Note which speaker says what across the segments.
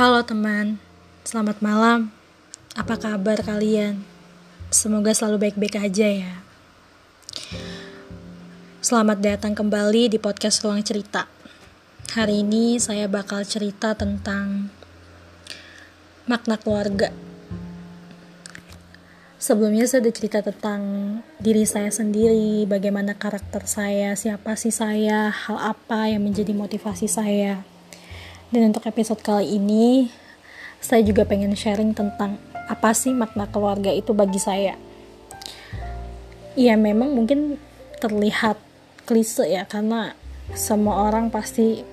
Speaker 1: Halo teman, selamat malam. Apa kabar kalian? Semoga selalu baik-baik aja ya. Selamat datang kembali di podcast Ruang Cerita. Hari ini saya bakal cerita tentang makna keluarga. Sebelumnya saya udah cerita tentang diri saya sendiri, bagaimana karakter saya, siapa sih saya, hal apa yang menjadi motivasi saya dan untuk episode kali ini, saya juga pengen sharing tentang apa sih makna keluarga itu bagi saya. Ya memang mungkin terlihat klise ya, karena semua orang pasti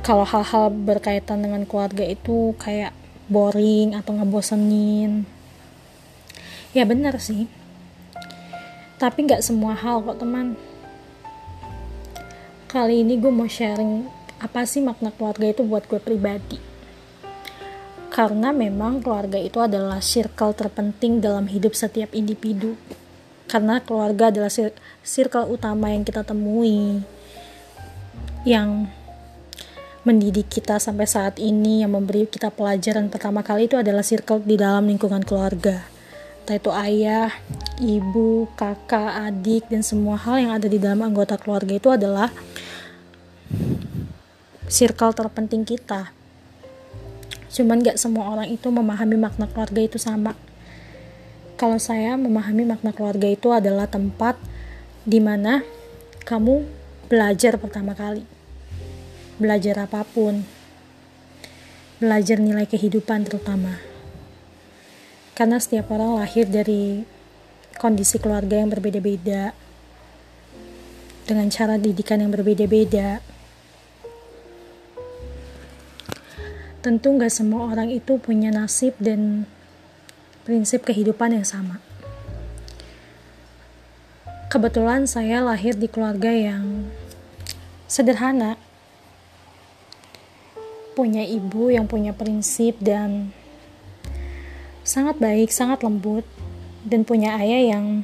Speaker 1: kalau hal-hal berkaitan dengan keluarga itu kayak boring atau ngebosenin. Ya benar sih. Tapi nggak semua hal kok teman. Kali ini gue mau sharing apa sih makna keluarga itu buat gue pribadi? Karena memang keluarga itu adalah circle terpenting dalam hidup setiap individu. Karena keluarga adalah circle utama yang kita temui yang mendidik kita sampai saat ini yang memberi kita pelajaran pertama kali itu adalah circle di dalam lingkungan keluarga. Entah itu ayah, ibu, kakak, adik dan semua hal yang ada di dalam anggota keluarga itu adalah circle terpenting kita. Cuman gak semua orang itu memahami makna keluarga itu sama. Kalau saya memahami makna keluarga itu adalah tempat di mana kamu belajar pertama kali. Belajar apa pun. Belajar nilai kehidupan terutama. Karena setiap orang lahir dari kondisi keluarga yang berbeda-beda. Dengan cara didikan yang berbeda-beda tentu nggak semua orang itu punya nasib dan prinsip kehidupan yang sama. Kebetulan saya lahir di keluarga yang sederhana, punya ibu yang punya prinsip dan sangat baik, sangat lembut, dan punya ayah yang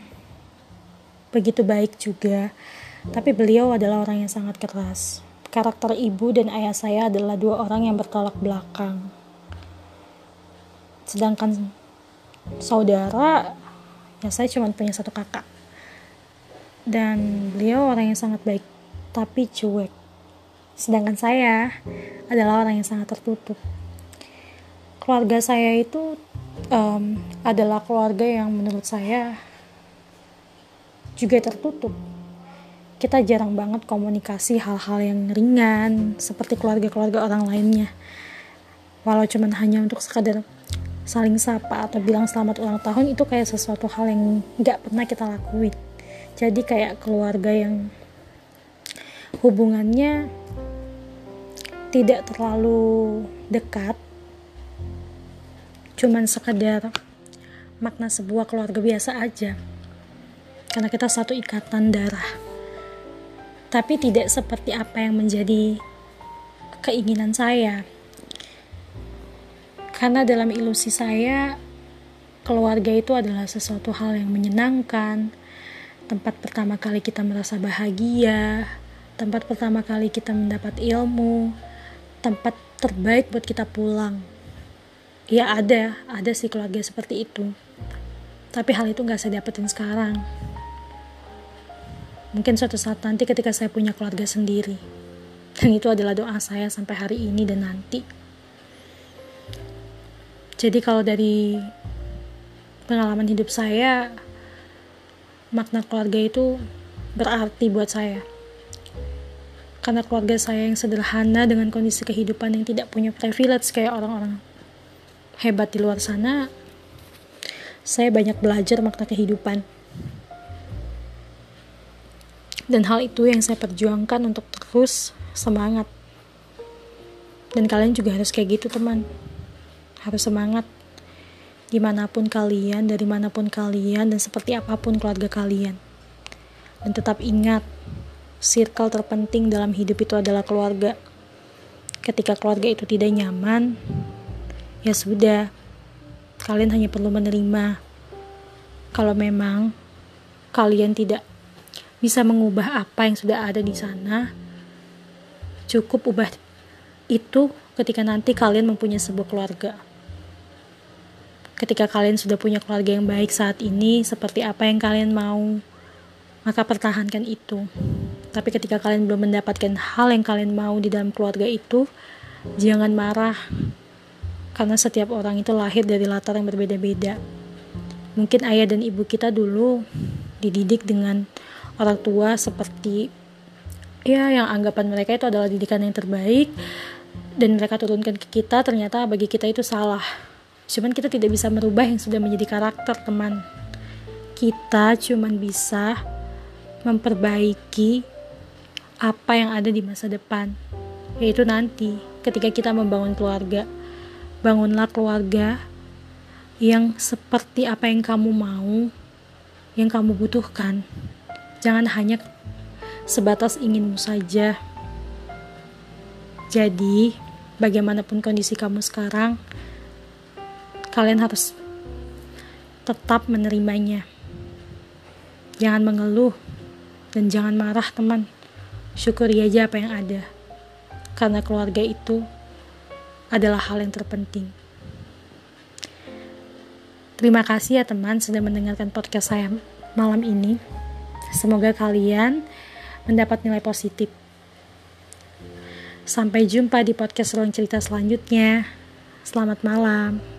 Speaker 1: begitu baik juga, tapi beliau adalah orang yang sangat keras karakter ibu dan ayah saya adalah dua orang yang bertolak belakang. Sedangkan saudara, ya saya cuma punya satu kakak. Dan beliau orang yang sangat baik, tapi cuek. Sedangkan saya adalah orang yang sangat tertutup. Keluarga saya itu um, adalah keluarga yang menurut saya juga tertutup kita jarang banget komunikasi hal-hal yang ringan seperti keluarga-keluarga orang lainnya. Walau cuman hanya untuk sekadar saling sapa atau bilang selamat ulang tahun itu kayak sesuatu hal yang nggak pernah kita lakuin. Jadi kayak keluarga yang hubungannya tidak terlalu dekat cuman sekadar makna sebuah keluarga biasa aja. Karena kita satu ikatan darah tapi tidak seperti apa yang menjadi keinginan saya. Karena dalam ilusi saya, keluarga itu adalah sesuatu hal yang menyenangkan, tempat pertama kali kita merasa bahagia, tempat pertama kali kita mendapat ilmu, tempat terbaik buat kita pulang. Ya ada, ada sih keluarga seperti itu. Tapi hal itu gak saya dapetin sekarang mungkin suatu saat nanti ketika saya punya keluarga sendiri. Dan itu adalah doa saya sampai hari ini dan nanti. Jadi kalau dari pengalaman hidup saya makna keluarga itu berarti buat saya. Karena keluarga saya yang sederhana dengan kondisi kehidupan yang tidak punya privilege kayak orang-orang hebat di luar sana saya banyak belajar makna kehidupan dan hal itu yang saya perjuangkan untuk terus semangat. Dan kalian juga harus kayak gitu teman. Harus semangat. Di mana pun kalian dari mana pun kalian dan seperti apa pun keluarga kalian. Dan tetap ingat circle terpenting dalam hidup itu adalah keluarga. Ketika keluarga itu tidak nyaman ya sudah. Kalian hanya perlu menerima. Kalau memang kalian tidak bisa mengubah apa yang sudah ada di sana cukup ubah itu ketika nanti kalian mempunyai sebuah keluarga. Ketika kalian sudah punya keluarga yang baik saat ini, seperti apa yang kalian mau, maka pertahankan itu. Tapi ketika kalian belum mendapatkan hal yang kalian mau di dalam keluarga itu, jangan marah. Karena setiap orang itu lahir dari latar yang berbeda-beda. Mungkin ayah dan ibu kita dulu dididik dengan orang tua seperti ya yang anggapan mereka itu adalah didikan yang terbaik dan mereka turunkan ke kita ternyata bagi kita itu salah. Cuman kita tidak bisa merubah yang sudah menjadi karakter teman kita cuman bisa memperbaiki apa yang ada di masa depan. Yaitu nanti ketika kita membangun keluarga bangunlah keluarga yang seperti apa yang kamu mau yang kamu butuhkan jangan hanya sebatas inginmu saja jadi bagaimanapun kondisi kamu sekarang, kalian harus tetap menerimanya. Jangan mengeluh dan jangan marah, teman. Syukuri aja apa yang ada, karena keluarga itu adalah hal yang terpenting. Terima kasih ya teman sudah mendengarkan podcast saya malam ini. Semoga kalian mendapat nilai positif. Sampai jumpa di podcast ruang cerita selanjutnya. Selamat malam.